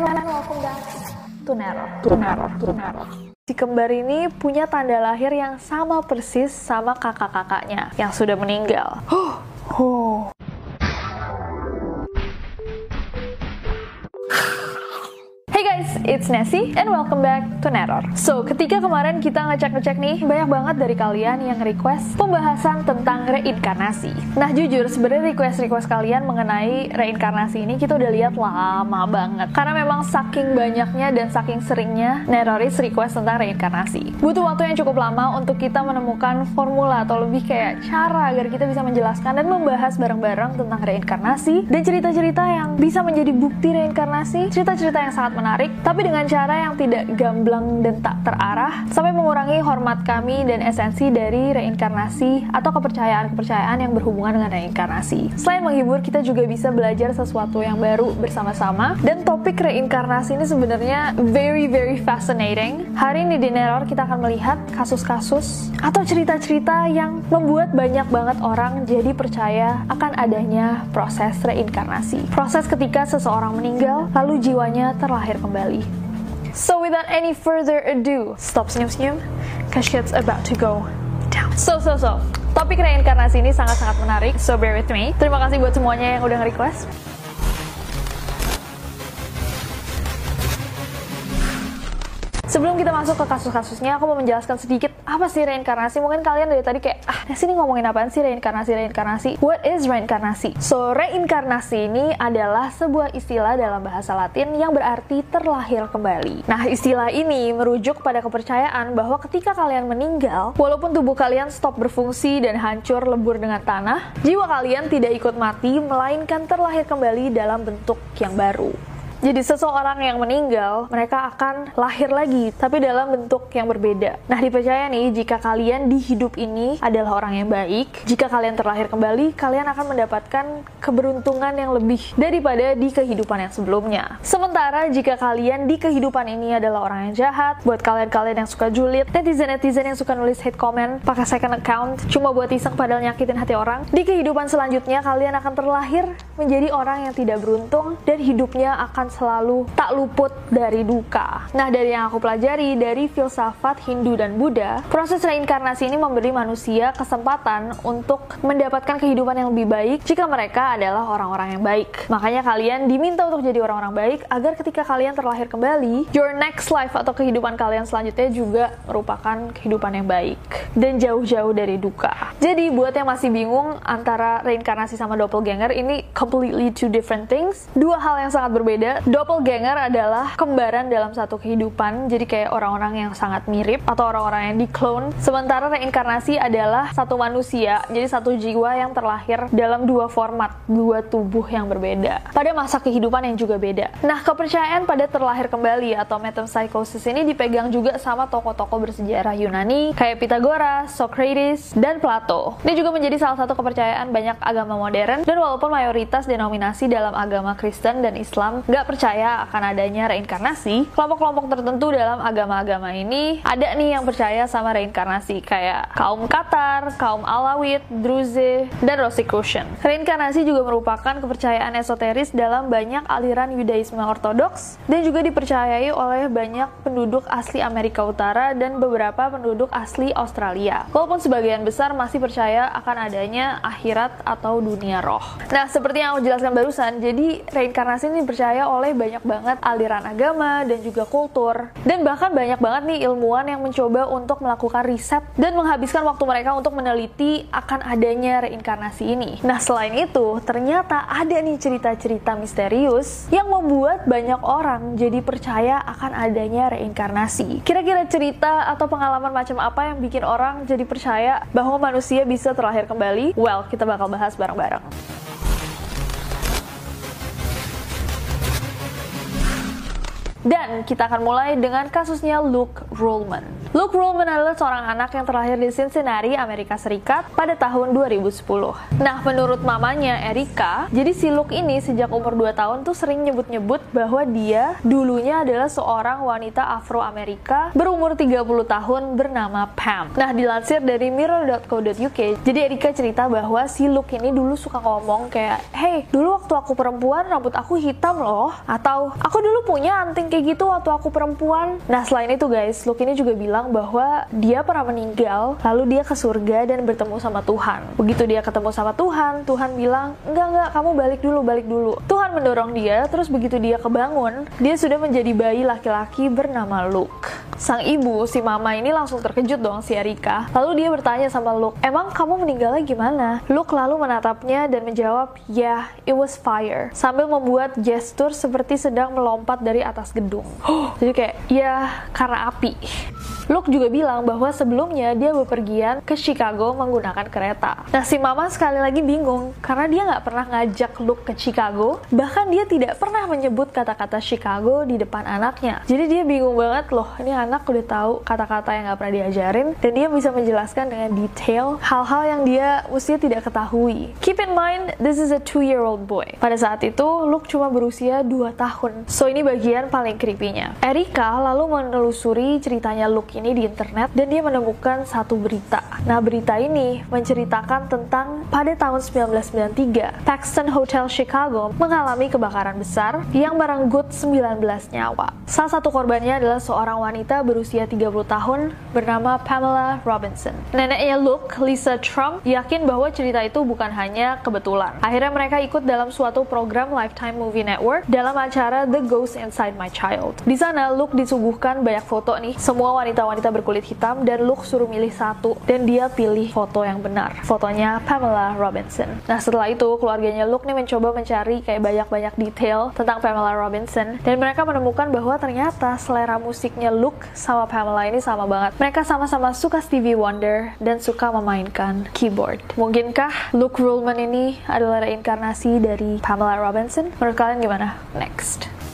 And welcome back to Nero. To Nero, to Nero. Si kembar ini punya tanda lahir yang sama persis sama kakak-kakaknya yang sudah meninggal. Huh. Hey guys, it's Nessie and welcome back to Neror. So, ketika kemarin kita ngecek-ngecek nih, banyak banget dari kalian yang request pembahasan tentang reinkarnasi. Nah, jujur sebenarnya request-request kalian mengenai reinkarnasi ini kita udah lihat lama banget. Karena memang saking banyaknya dan saking seringnya Neroris request tentang reinkarnasi. Butuh waktu yang cukup lama untuk kita menemukan formula atau lebih kayak cara agar kita bisa menjelaskan dan membahas bareng-bareng tentang reinkarnasi dan cerita-cerita yang bisa menjadi bukti reinkarnasi, cerita-cerita yang sangat menarik menarik, tapi dengan cara yang tidak gamblang dan tak terarah, sampai mengurangi hormat kami dan esensi dari reinkarnasi atau kepercayaan-kepercayaan yang berhubungan dengan reinkarnasi. Selain menghibur, kita juga bisa belajar sesuatu yang baru bersama-sama, dan topik reinkarnasi ini sebenarnya very very fascinating. Hari ini di Neror kita akan melihat kasus-kasus atau cerita-cerita yang membuat banyak banget orang jadi percaya akan adanya proses reinkarnasi. Proses ketika seseorang meninggal, lalu jiwanya terlahir kembali. So without any further ado, stop senyum-senyum, cause shit's about to go down. So, so, so, topik reinkarnasi ini sangat-sangat menarik, so bear with me. Terima kasih buat semuanya yang udah nge-request. Sebelum kita masuk ke kasus-kasusnya, aku mau menjelaskan sedikit apa sih reinkarnasi. Mungkin kalian dari tadi kayak, ah, nah sini ngomongin apaan sih reinkarnasi, reinkarnasi. What is reinkarnasi? So, reinkarnasi ini adalah sebuah istilah dalam bahasa latin yang berarti terlahir kembali. Nah, istilah ini merujuk pada kepercayaan bahwa ketika kalian meninggal, walaupun tubuh kalian stop berfungsi dan hancur lebur dengan tanah, jiwa kalian tidak ikut mati, melainkan terlahir kembali dalam bentuk yang baru. Jadi seseorang yang meninggal, mereka akan lahir lagi, tapi dalam bentuk yang berbeda. Nah, dipercaya nih, jika kalian di hidup ini adalah orang yang baik, jika kalian terlahir kembali, kalian akan mendapatkan keberuntungan yang lebih daripada di kehidupan yang sebelumnya. Sementara jika kalian di kehidupan ini adalah orang yang jahat, buat kalian-kalian yang suka julid, netizen-netizen yang suka nulis hate comment, pakai second account, cuma buat iseng padahal nyakitin hati orang, di kehidupan selanjutnya kalian akan terlahir menjadi orang yang tidak beruntung dan hidupnya akan selalu tak luput dari duka. Nah, dari yang aku pelajari dari filsafat Hindu dan Buddha, proses reinkarnasi ini memberi manusia kesempatan untuk mendapatkan kehidupan yang lebih baik jika mereka adalah orang-orang yang baik. Makanya kalian diminta untuk jadi orang-orang baik agar ketika kalian terlahir kembali, your next life atau kehidupan kalian selanjutnya juga merupakan kehidupan yang baik dan jauh-jauh dari duka. Jadi buat yang masih bingung antara reinkarnasi sama doppelganger ini completely two different things, dua hal yang sangat berbeda doppelganger adalah kembaran dalam satu kehidupan, jadi kayak orang-orang yang sangat mirip atau orang-orang yang diklon. Sementara reinkarnasi adalah satu manusia, jadi satu jiwa yang terlahir dalam dua format, dua tubuh yang berbeda. Pada masa kehidupan yang juga beda. Nah, kepercayaan pada terlahir kembali atau metempsychosis ini dipegang juga sama tokoh-tokoh bersejarah Yunani kayak Pythagoras, Socrates, dan Plato. Ini juga menjadi salah satu kepercayaan banyak agama modern dan walaupun mayoritas denominasi dalam agama Kristen dan Islam nggak percaya akan adanya reinkarnasi, kelompok-kelompok tertentu dalam agama-agama ini ada nih yang percaya sama reinkarnasi kayak kaum Qatar, kaum Alawit, Druze, dan Rosicrucian. Reinkarnasi juga merupakan kepercayaan esoteris dalam banyak aliran Yudaisme ortodoks dan juga dipercayai oleh banyak penduduk asli Amerika Utara dan beberapa penduduk asli Australia. Walaupun sebagian besar masih percaya akan adanya akhirat atau dunia roh. Nah, seperti yang aku jelaskan barusan, jadi reinkarnasi ini dipercaya oleh oleh banyak banget aliran agama dan juga kultur. Dan bahkan banyak banget nih ilmuwan yang mencoba untuk melakukan riset dan menghabiskan waktu mereka untuk meneliti akan adanya reinkarnasi ini. Nah, selain itu, ternyata ada nih cerita-cerita misterius yang membuat banyak orang jadi percaya akan adanya reinkarnasi. Kira-kira cerita atau pengalaman macam apa yang bikin orang jadi percaya bahwa manusia bisa terlahir kembali? Well, kita bakal bahas bareng-bareng. Dan kita akan mulai dengan kasusnya Luke Ruhlman. Luke Ruhlman adalah seorang anak yang terlahir di Cincinnati, Amerika Serikat pada tahun 2010. Nah, menurut mamanya Erika, jadi si Luke ini sejak umur 2 tahun tuh sering nyebut-nyebut bahwa dia dulunya adalah seorang wanita Afro-Amerika berumur 30 tahun bernama Pam. Nah, dilansir dari mirror.co.uk, jadi Erika cerita bahwa si Luke ini dulu suka ngomong kayak, "Hey, dulu waktu aku perempuan rambut aku hitam loh." Atau, "Aku dulu punya anting kayak gitu waktu aku perempuan. Nah selain itu guys, Luke ini juga bilang bahwa dia pernah meninggal, lalu dia ke surga dan bertemu sama Tuhan. Begitu dia ketemu sama Tuhan, Tuhan bilang, enggak enggak, kamu balik dulu, balik dulu. Tuhan mendorong dia, terus begitu dia kebangun, dia sudah menjadi bayi laki-laki bernama Luke. Sang ibu, si mama ini langsung terkejut dong si Erika. Lalu dia bertanya sama Luke, emang kamu meninggalnya gimana? Luke lalu menatapnya dan menjawab, ya, yeah, it was fire. Sambil membuat gestur seperti sedang melompat dari atas gedung. Jadi kayak, ya karena api. Luke juga bilang bahwa sebelumnya dia bepergian ke Chicago menggunakan kereta. Nah, si mama sekali lagi bingung karena dia nggak pernah ngajak Luke ke Chicago, bahkan dia tidak pernah menyebut kata-kata Chicago di depan anaknya. Jadi dia bingung banget loh, ini anak udah tahu kata-kata yang nggak pernah diajarin dan dia bisa menjelaskan dengan detail hal-hal yang dia usia tidak ketahui. Keep in mind, this is a two-year-old boy. Pada saat itu, Luke cuma berusia 2 tahun. So ini bagian paling creepy-nya. Erika lalu menelusuri ceritanya Luke ini di internet dan dia menemukan satu berita. Nah, berita ini menceritakan tentang pada tahun 1993, Paxton Hotel Chicago mengalami kebakaran besar yang merenggut 19 nyawa. Salah satu korbannya adalah seorang wanita berusia 30 tahun bernama Pamela Robinson. Neneknya Luke, Lisa Trump, yakin bahwa cerita itu bukan hanya kebetulan. Akhirnya mereka ikut dalam suatu program Lifetime Movie Network dalam acara The Ghost Inside My Child. Di sana Luke disuguhkan banyak foto nih, semua wanita wanita berkulit hitam dan Luke suruh milih satu dan dia pilih foto yang benar. Fotonya Pamela Robinson. Nah setelah itu keluarganya Luke nih mencoba mencari kayak banyak-banyak detail tentang Pamela Robinson dan mereka menemukan bahwa ternyata selera musiknya Luke sama Pamela ini sama banget. Mereka sama-sama suka Stevie Wonder dan suka memainkan keyboard. Mungkinkah Luke Ruhlman ini adalah reinkarnasi dari Pamela Robinson? Menurut kalian gimana? Next.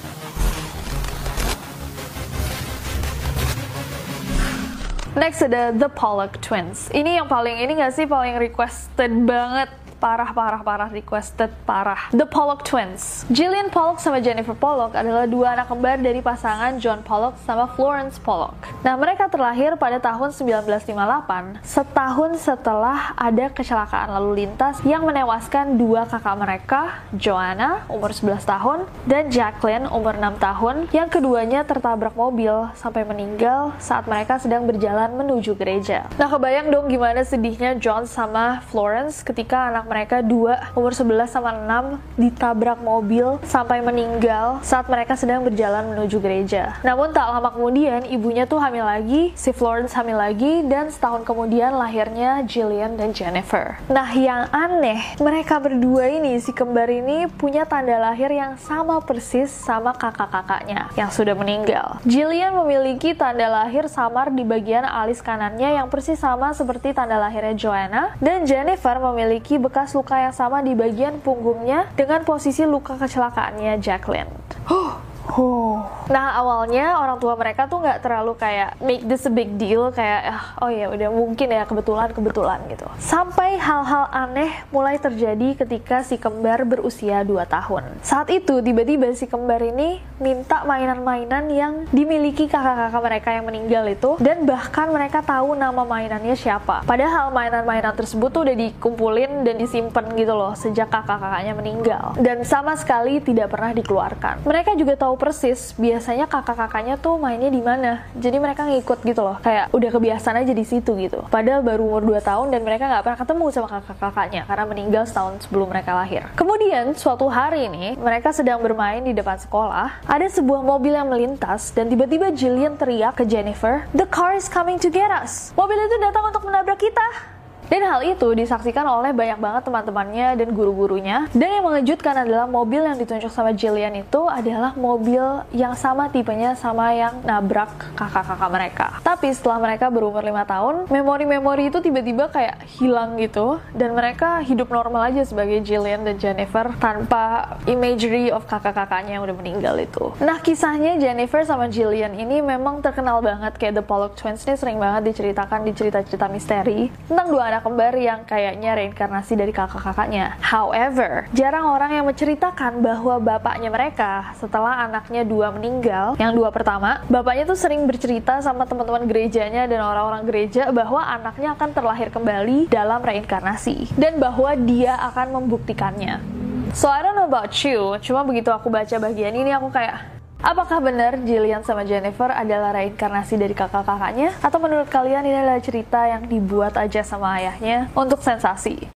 Next ada The Pollock Twins. Ini yang paling ini gak sih paling requested banget parah parah parah requested parah. The Pollock Twins. Gillian Pollock sama Jennifer Pollock adalah dua anak kembar dari pasangan John Pollock sama Florence Pollock. Nah, mereka terlahir pada tahun 1958, setahun setelah ada kecelakaan lalu lintas yang menewaskan dua kakak mereka, Joanna umur 11 tahun dan Jacqueline umur 6 tahun, yang keduanya tertabrak mobil sampai meninggal saat mereka sedang berjalan menuju gereja. Nah, kebayang dong gimana sedihnya John sama Florence ketika anak mereka dua umur 11 sama 6 ditabrak mobil sampai meninggal saat mereka sedang berjalan menuju gereja. Namun tak lama kemudian ibunya tuh hamil lagi, si Florence hamil lagi dan setahun kemudian lahirnya Jillian dan Jennifer. Nah yang aneh, mereka berdua ini si kembar ini punya tanda lahir yang sama persis sama kakak-kakaknya yang sudah meninggal. Jillian memiliki tanda lahir samar di bagian alis kanannya yang persis sama seperti tanda lahirnya Joanna dan Jennifer memiliki bekas bekas luka yang sama di bagian punggungnya dengan posisi luka kecelakaannya Jacqueline. Huh, Oh. Nah awalnya orang tua mereka tuh nggak terlalu kayak make this a big deal kayak ah, oh ya udah mungkin ya kebetulan kebetulan gitu. Sampai hal-hal aneh mulai terjadi ketika si kembar berusia 2 tahun. Saat itu tiba-tiba si kembar ini minta mainan-mainan yang dimiliki kakak-kakak mereka yang meninggal itu dan bahkan mereka tahu nama mainannya siapa. Padahal mainan-mainan tersebut tuh udah dikumpulin dan disimpan gitu loh sejak kakak-kakaknya meninggal dan sama sekali tidak pernah dikeluarkan. Mereka juga tahu persis biasanya kakak-kakaknya tuh mainnya di mana. Jadi mereka ngikut gitu loh. Kayak udah kebiasaan aja di situ gitu. Padahal baru umur 2 tahun dan mereka nggak pernah ketemu sama kakak-kakaknya karena meninggal setahun sebelum mereka lahir. Kemudian suatu hari ini mereka sedang bermain di depan sekolah. Ada sebuah mobil yang melintas dan tiba-tiba Jillian teriak ke Jennifer, "The car is coming to get us." Mobil itu datang untuk menabrak kita. Dan hal itu disaksikan oleh banyak banget teman-temannya dan guru-gurunya. Dan yang mengejutkan adalah mobil yang ditunjuk sama Jillian itu adalah mobil yang sama tipenya sama yang nabrak kakak-kakak mereka. Tapi setelah mereka berumur 5 tahun, memori-memori itu tiba-tiba kayak hilang gitu. Dan mereka hidup normal aja sebagai Jillian dan Jennifer tanpa imagery of kakak-kakaknya yang udah meninggal itu. Nah kisahnya Jennifer sama Jillian ini memang terkenal banget kayak The Pollock Twins ini sering banget diceritakan di cerita-cerita misteri tentang dua anak anak kembar yang kayaknya reinkarnasi dari kakak-kakaknya. However, jarang orang yang menceritakan bahwa bapaknya mereka setelah anaknya dua meninggal, yang dua pertama, bapaknya tuh sering bercerita sama teman-teman gerejanya dan orang-orang gereja bahwa anaknya akan terlahir kembali dalam reinkarnasi dan bahwa dia akan membuktikannya. So I don't know about you, cuma begitu aku baca bagian ini aku kayak Apakah benar Jillian sama Jennifer adalah reinkarnasi dari kakak-kakaknya? Atau menurut kalian ini adalah cerita yang dibuat aja sama ayahnya untuk sensasi?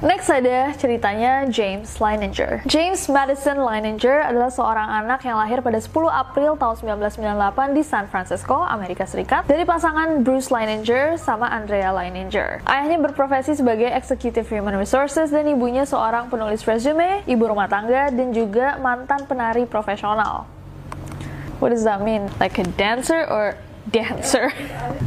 Next ada ceritanya James Leininger. James Madison Leininger adalah seorang anak yang lahir pada 10 April tahun 1998 di San Francisco, Amerika Serikat, dari pasangan Bruce Leininger sama Andrea Leininger. Ayahnya berprofesi sebagai Executive Human Resources dan ibunya seorang penulis resume, ibu rumah tangga, dan juga mantan penari profesional. What does that mean? Like a dancer or dancer.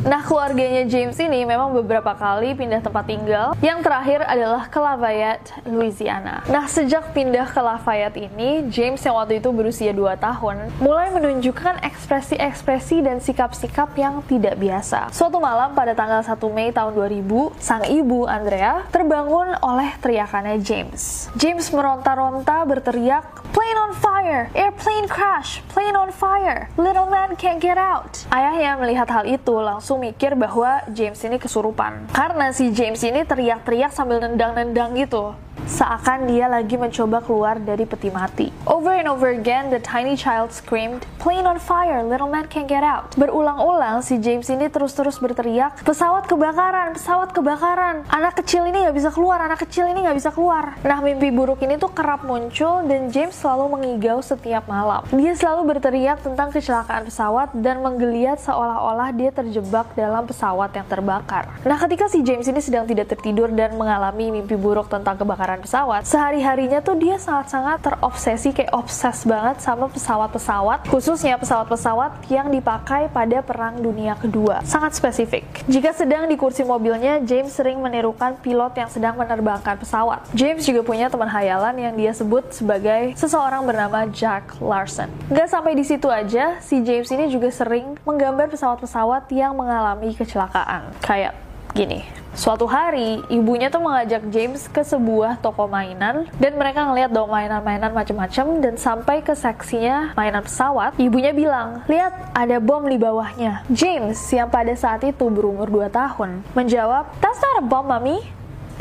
Nah, keluarganya James ini memang beberapa kali pindah tempat tinggal. Yang terakhir adalah ke Lafayette, Louisiana. Nah, sejak pindah ke Lafayette ini, James yang waktu itu berusia 2 tahun, mulai menunjukkan ekspresi-ekspresi dan sikap-sikap yang tidak biasa. Suatu malam pada tanggal 1 Mei tahun 2000, sang ibu, Andrea, terbangun oleh teriakannya James. James meronta-ronta berteriak, Plane on fire! Airplane crash! Plane on fire! Little man can't get out! Ayahnya melihat hal itu langsung mikir bahwa James ini kesurupan. Karena si James ini teriak-teriak sambil nendang-nendang gitu seakan dia lagi mencoba keluar dari peti mati. Over and over again, the tiny child screamed, "Plane on fire, little man can't get out." Berulang-ulang, si James ini terus-terus berteriak, "Pesawat kebakaran, pesawat kebakaran! Anak kecil ini nggak bisa keluar, anak kecil ini nggak bisa keluar." Nah, mimpi buruk ini tuh kerap muncul dan James selalu mengigau setiap malam. Dia selalu berteriak tentang kecelakaan pesawat dan menggeliat seolah-olah dia terjebak dalam pesawat yang terbakar. Nah, ketika si James ini sedang tidak tertidur dan mengalami mimpi buruk tentang kebakaran kebakaran pesawat, sehari-harinya tuh dia sangat-sangat terobsesi kayak obses banget sama pesawat-pesawat, khususnya pesawat-pesawat yang dipakai pada Perang Dunia Kedua. Sangat spesifik. Jika sedang di kursi mobilnya, James sering menirukan pilot yang sedang menerbangkan pesawat. James juga punya teman hayalan yang dia sebut sebagai seseorang bernama Jack Larson. Gak sampai di situ aja, si James ini juga sering menggambar pesawat-pesawat yang mengalami kecelakaan. Kayak gini. Suatu hari, ibunya tuh mengajak James ke sebuah toko mainan dan mereka ngeliat dong mainan-mainan macam-macam dan sampai ke seksinya mainan pesawat, ibunya bilang, "Lihat, ada bom di bawahnya." James, yang pada saat itu berumur 2 tahun, menjawab, "That's not a bomb, Mami.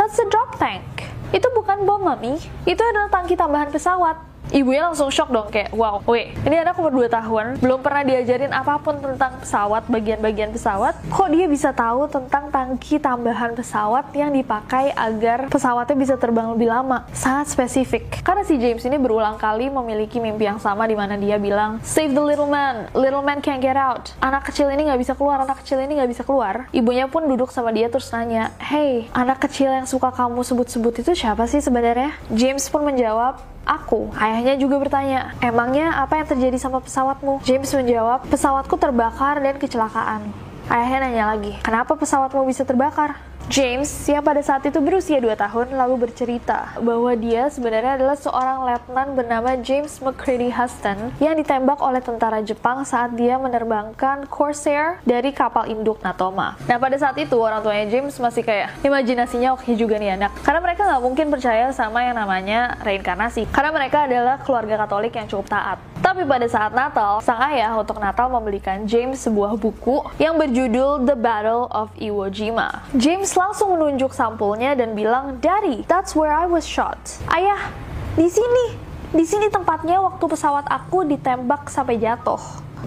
That's a drop tank." Itu bukan bom, Mami. Itu adalah tangki tambahan pesawat. Ibunya langsung shock dong kayak, wow, wait, ini anak umur 2 tahun, belum pernah diajarin apa pun tentang pesawat, bagian-bagian pesawat, kok dia bisa tahu tentang tangki tambahan pesawat yang dipakai agar pesawatnya bisa terbang lebih lama? Sangat spesifik. Karena si James ini berulang kali memiliki mimpi yang sama di mana dia bilang, save the little man, little man can't get out. Anak kecil ini nggak bisa keluar, anak kecil ini nggak bisa keluar. Ibunya pun duduk sama dia terus nanya, hey, anak kecil yang suka kamu sebut-sebut itu siapa sih sebenarnya? James pun menjawab, Aku. Ayahnya juga bertanya, emangnya apa yang terjadi sama pesawatmu? James menjawab, pesawatku terbakar dan kecelakaan. Ayahnya nanya lagi, kenapa pesawatmu bisa terbakar? James, yang pada saat itu berusia 2 tahun, lalu bercerita bahwa dia sebenarnya adalah seorang letnan bernama James McCready Huston yang ditembak oleh tentara Jepang saat dia menerbangkan Corsair dari kapal induk Natoma. Nah, pada saat itu orang tuanya James masih kayak imajinasinya oke juga nih anak. Karena mereka nggak mungkin percaya sama yang namanya reinkarnasi. Karena mereka adalah keluarga Katolik yang cukup taat. Tapi pada saat Natal, sang ayah untuk Natal membelikan James sebuah buku yang berjudul The Battle of Iwo Jima. James langsung menunjuk sampulnya dan bilang, Daddy, that's where I was shot. Ayah, di sini, di sini tempatnya waktu pesawat aku ditembak sampai jatuh.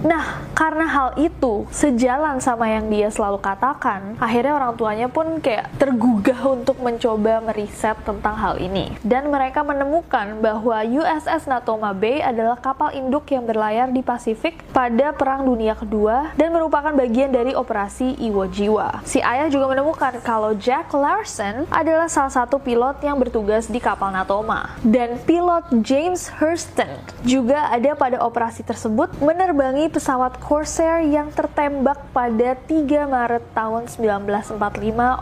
Nah, karena hal itu sejalan sama yang dia selalu katakan, akhirnya orang tuanya pun kayak tergugah untuk mencoba meriset tentang hal ini. Dan mereka menemukan bahwa USS Natoma Bay adalah kapal induk yang berlayar di Pasifik pada Perang Dunia Kedua dan merupakan bagian dari operasi Iwo Jiwa. Si ayah juga menemukan kalau Jack Larson adalah salah satu pilot yang bertugas di kapal Natoma. Dan pilot James Hurston juga ada pada operasi tersebut menerbangi pesawat Corsair yang tertembak pada 3 Maret tahun 1945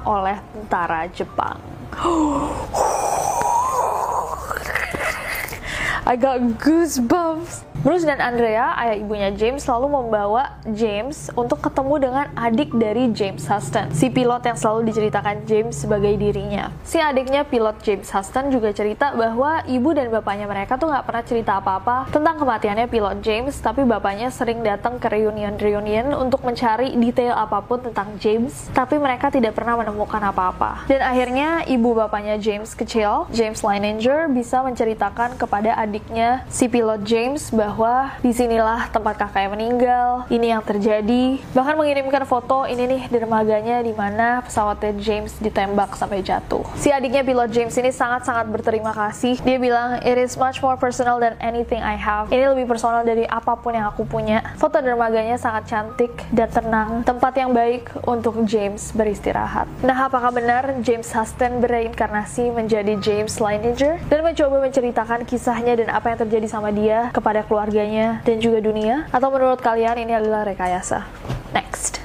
oleh tentara Jepang. I got goosebumps. Bruce dan Andrea, ayah ibunya James, selalu membawa James untuk ketemu dengan adik dari James Huston, si pilot yang selalu diceritakan James sebagai dirinya. Si adiknya pilot James Huston juga cerita bahwa ibu dan bapaknya mereka tuh nggak pernah cerita apa-apa tentang kematiannya pilot James, tapi bapaknya sering datang ke reunion-reunion untuk mencari detail apa pun tentang James, tapi mereka tidak pernah menemukan apa-apa. Dan akhirnya ibu bapaknya James kecil, James Leininger, bisa menceritakan kepada adiknya si pilot James bahwa bahwa di sinilah tempat kakaknya meninggal, ini yang terjadi. Bahkan mengirimkan foto ini nih dermaganya di mana pesawatnya James ditembak sampai jatuh. Si adiknya pilot James ini sangat-sangat berterima kasih. Dia bilang, it is much more personal than anything I have. Ini lebih personal dari apa pun yang aku punya. Foto dermaganya sangat cantik dan tenang, tempat yang baik untuk James beristirahat. Nah, apakah benar James Huston bereinkarnasi menjadi James Leininger dan mencoba menceritakan kisahnya dan apa yang terjadi sama dia kepada keluarga keluarganya dan juga dunia? Atau menurut kalian ini adalah rekayasa? Next.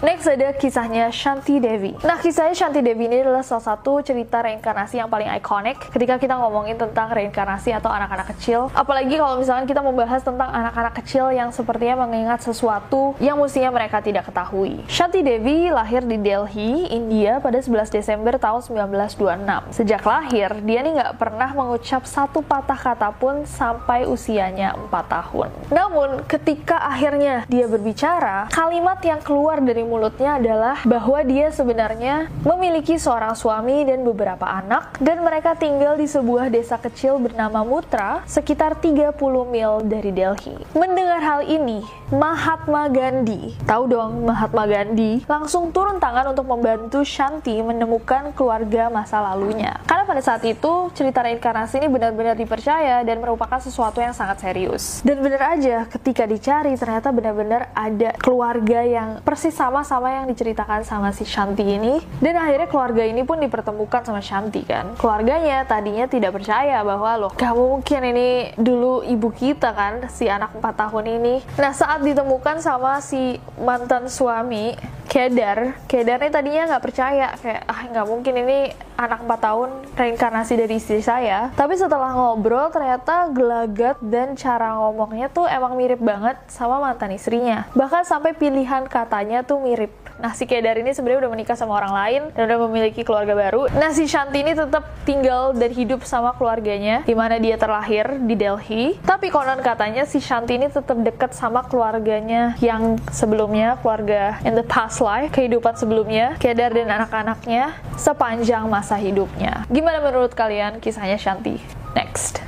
Next ada kisahnya Shanti Devi. Nah, kisahnya Shanti Devi ini adalah salah satu cerita reinkarnasi yang paling ikonik ketika kita ngomongin tentang reinkarnasi atau anak-anak kecil. Apalagi kalau misalkan kita membahas tentang anak-anak kecil yang sepertinya mengingat sesuatu yang mestinya mereka tidak ketahui. Shanti Devi lahir di Delhi, India pada 11 Desember tahun 1926. Sejak lahir, dia nih nggak pernah mengucap satu patah kata pun sampai usianya 4 tahun. Namun, ketika akhirnya dia berbicara, kalimat yang keluar dari mulutnya adalah bahwa dia sebenarnya memiliki seorang suami dan beberapa anak dan mereka tinggal di sebuah desa kecil bernama Mutra sekitar 30 mil dari Delhi. Mendengar hal ini, Mahatma Gandhi, tahu dong Mahatma Gandhi, langsung turun tangan untuk membantu Shanti menemukan keluarga masa lalunya. Karena pada saat itu cerita reinkarnasi ini benar-benar dipercaya dan merupakan sesuatu yang sangat serius. Dan benar aja ketika dicari ternyata benar-benar ada keluarga yang persis sama sama yang diceritakan sama si Shanti ini dan akhirnya keluarga ini pun dipertemukan sama Shanti kan keluarganya tadinya tidak percaya bahwa loh kamu mungkin ini dulu ibu kita kan si anak 4 tahun ini nah saat ditemukan sama si mantan suami Kedar, Kedar ini tadinya nggak percaya kayak ah nggak mungkin ini anak 4 tahun reinkarnasi dari istri saya. Tapi setelah ngobrol ternyata gelagat dan cara ngomongnya tuh emang mirip banget sama mantan istrinya. Bahkan sampai pilihan katanya tuh mirip. Nah, si Kedar ini sebenarnya udah menikah sama orang lain dan udah memiliki keluarga baru. Nah, si Shanti ini tetap tinggal dan hidup sama keluarganya di mana dia terlahir di Delhi. Tapi konon katanya si Shanti ini tetap dekat sama keluarganya yang sebelumnya, keluarga in the past life, kehidupan sebelumnya, Kedar dan anak-anaknya sepanjang masa hidupnya. Gimana menurut kalian kisahnya Shanti? Next.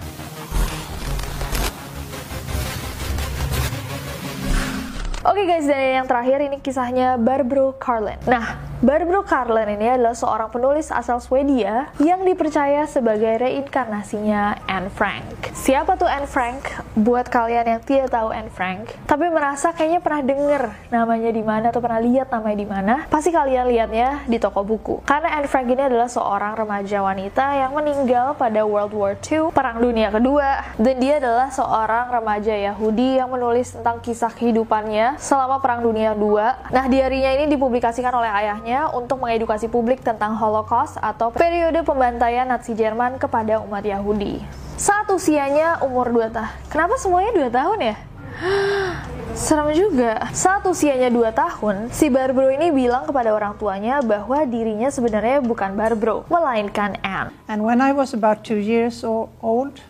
Oke okay guys, dan yang terakhir ini kisahnya Barbro Carlin. Nah, Barbro Carlin ini adalah seorang penulis asal Swedia yang dipercaya sebagai reinkarnasinya Anne Frank. Siapa tuh Anne Frank? Buat kalian yang tidak tahu Anne Frank, tapi merasa kayaknya pernah denger namanya di mana atau pernah lihat namanya di mana, pasti kalian lihatnya di toko buku. Karena Anne Frank ini adalah seorang remaja wanita yang meninggal pada World War II, Perang Dunia Kedua, dan dia adalah seorang remaja Yahudi yang menulis tentang kisah kehidupannya selama Perang Dunia II. Nah, diarinya ini dipublikasikan oleh ayahnya untuk mengedukasi publik tentang Holocaust atau periode pembantaian Nazi Jerman kepada umat Yahudi. Saat usianya umur 2 tahun. Kenapa semuanya 2 tahun ya? Serem juga. Saat usianya 2 tahun, si Barbro ini bilang kepada orang tuanya bahwa dirinya sebenarnya bukan Barbro, melainkan Anne. And when I was about two years old,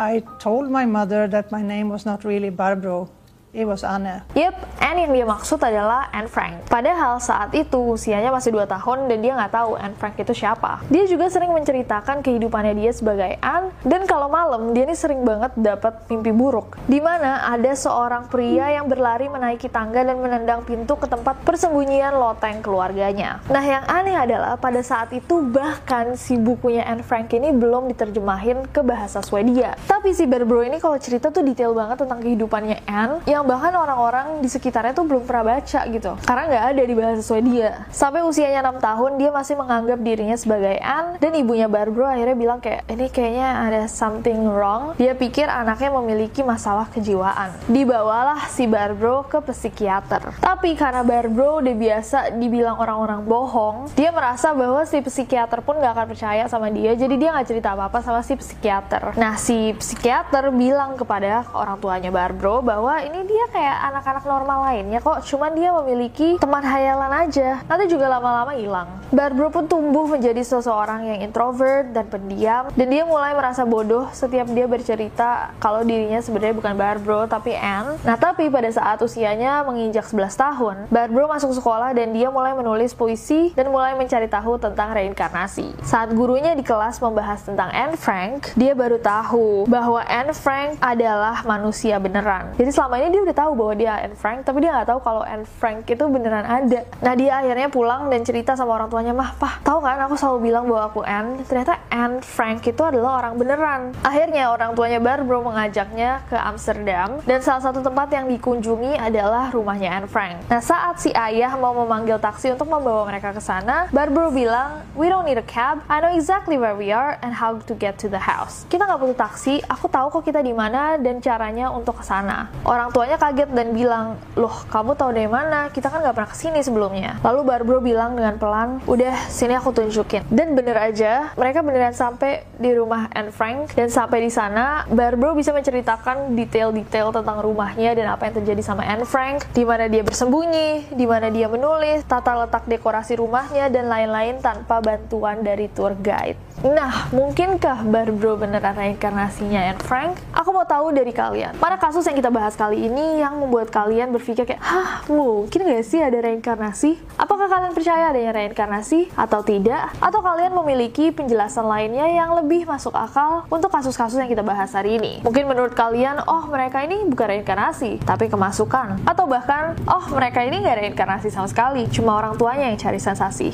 I told my mother that my name was not really Barbro, It was Anne. Yep, Anne yang dia maksud adalah Anne Frank. Padahal saat itu usianya masih 2 tahun dan dia nggak tahu Anne Frank itu siapa. Dia juga sering menceritakan kehidupannya dia sebagai Anne dan kalau malam dia ini sering banget dapat mimpi buruk. Di mana ada seorang pria yang berlari menaiki tangga dan menendang pintu ke tempat persembunyian loteng keluarganya. Nah yang aneh adalah pada saat itu bahkan si bukunya Anne Frank ini belum diterjemahin ke bahasa Swedia. Tapi si Barbro ini kalau cerita tuh detail banget tentang kehidupannya Anne yang yang bahkan orang-orang di sekitarnya tuh belum pernah baca gitu. Karena nggak ada di bahasa Swedia. Sampai usianya 6 tahun dia masih menganggap dirinya sebagai Anne dan ibunya Barbro akhirnya bilang kayak ini kayaknya ada something wrong. Dia pikir anaknya memiliki masalah kejiwaan. Dibawalah si Barbro ke psikiater. Tapi karena Barbro udah biasa dibilang orang-orang bohong dia merasa bahwa si psikiater pun nggak akan percaya sama dia. Jadi dia nggak cerita apa-apa sama si psikiater. Nah si psikiater bilang kepada orang tuanya Barbro bahwa ini dia kayak anak-anak normal lainnya kok, cuman dia memiliki teman hayalan aja. Nanti juga lama-lama hilang. Barbro pun tumbuh menjadi seseorang yang introvert dan pendiam, dan dia mulai merasa bodoh setiap dia bercerita kalau dirinya sebenarnya bukan Barbro tapi Anne. Nah tapi pada saat usianya menginjak 11 tahun, Barbro masuk sekolah dan dia mulai menulis puisi dan mulai mencari tahu tentang reinkarnasi. Saat gurunya di kelas membahas tentang Anne Frank, dia baru tahu bahwa Anne Frank adalah manusia beneran. Jadi selama ini dia dia udah tahu bahwa dia Anne Frank tapi dia nggak tahu kalau Anne Frank itu beneran ada. Nah dia akhirnya pulang dan cerita sama orang tuanya mah pah tahu kan aku selalu bilang bahwa aku Anne? Ternyata Anne Frank itu adalah orang beneran. Akhirnya orang tuanya Barbro mengajaknya ke Amsterdam dan salah satu tempat yang dikunjungi adalah rumahnya Anne Frank. Nah saat si ayah mau memanggil taksi untuk membawa mereka ke sana Barbro bilang we don't need a cab. I know exactly where we are and how to get to the house. Kita nggak butuh taksi. Aku tahu kok kita di mana dan caranya untuk ke sana. Orang tuanya tuanya kaget dan bilang, loh kamu tahu dari mana? Kita kan nggak pernah ke sini sebelumnya. Lalu Barbro bilang dengan pelan, udah sini aku tunjukin. Dan bener aja, mereka beneran sampai di rumah Anne Frank dan sampai di sana Barbro bisa menceritakan detail-detail tentang rumahnya dan apa yang terjadi sama Anne Frank, di mana dia bersembunyi, di mana dia menulis, tata letak dekorasi rumahnya dan lain-lain tanpa bantuan dari tour guide. Nah, mungkinkah Barbro beneran reinkarnasinya Anne Frank? Aku mau tahu dari kalian. Mana kasus yang kita bahas kali ini yang membuat kalian berpikir kayak, hah mungkin gak sih ada reinkarnasi? Apakah kalian percaya adanya reinkarnasi atau tidak? Atau kalian memiliki penjelasan lainnya yang lebih masuk akal untuk kasus-kasus yang kita bahas hari ini? Mungkin menurut kalian, oh mereka ini bukan reinkarnasi, tapi kemasukan. Atau bahkan, oh mereka ini gak reinkarnasi sama sekali, cuma orang tuanya yang cari sensasi.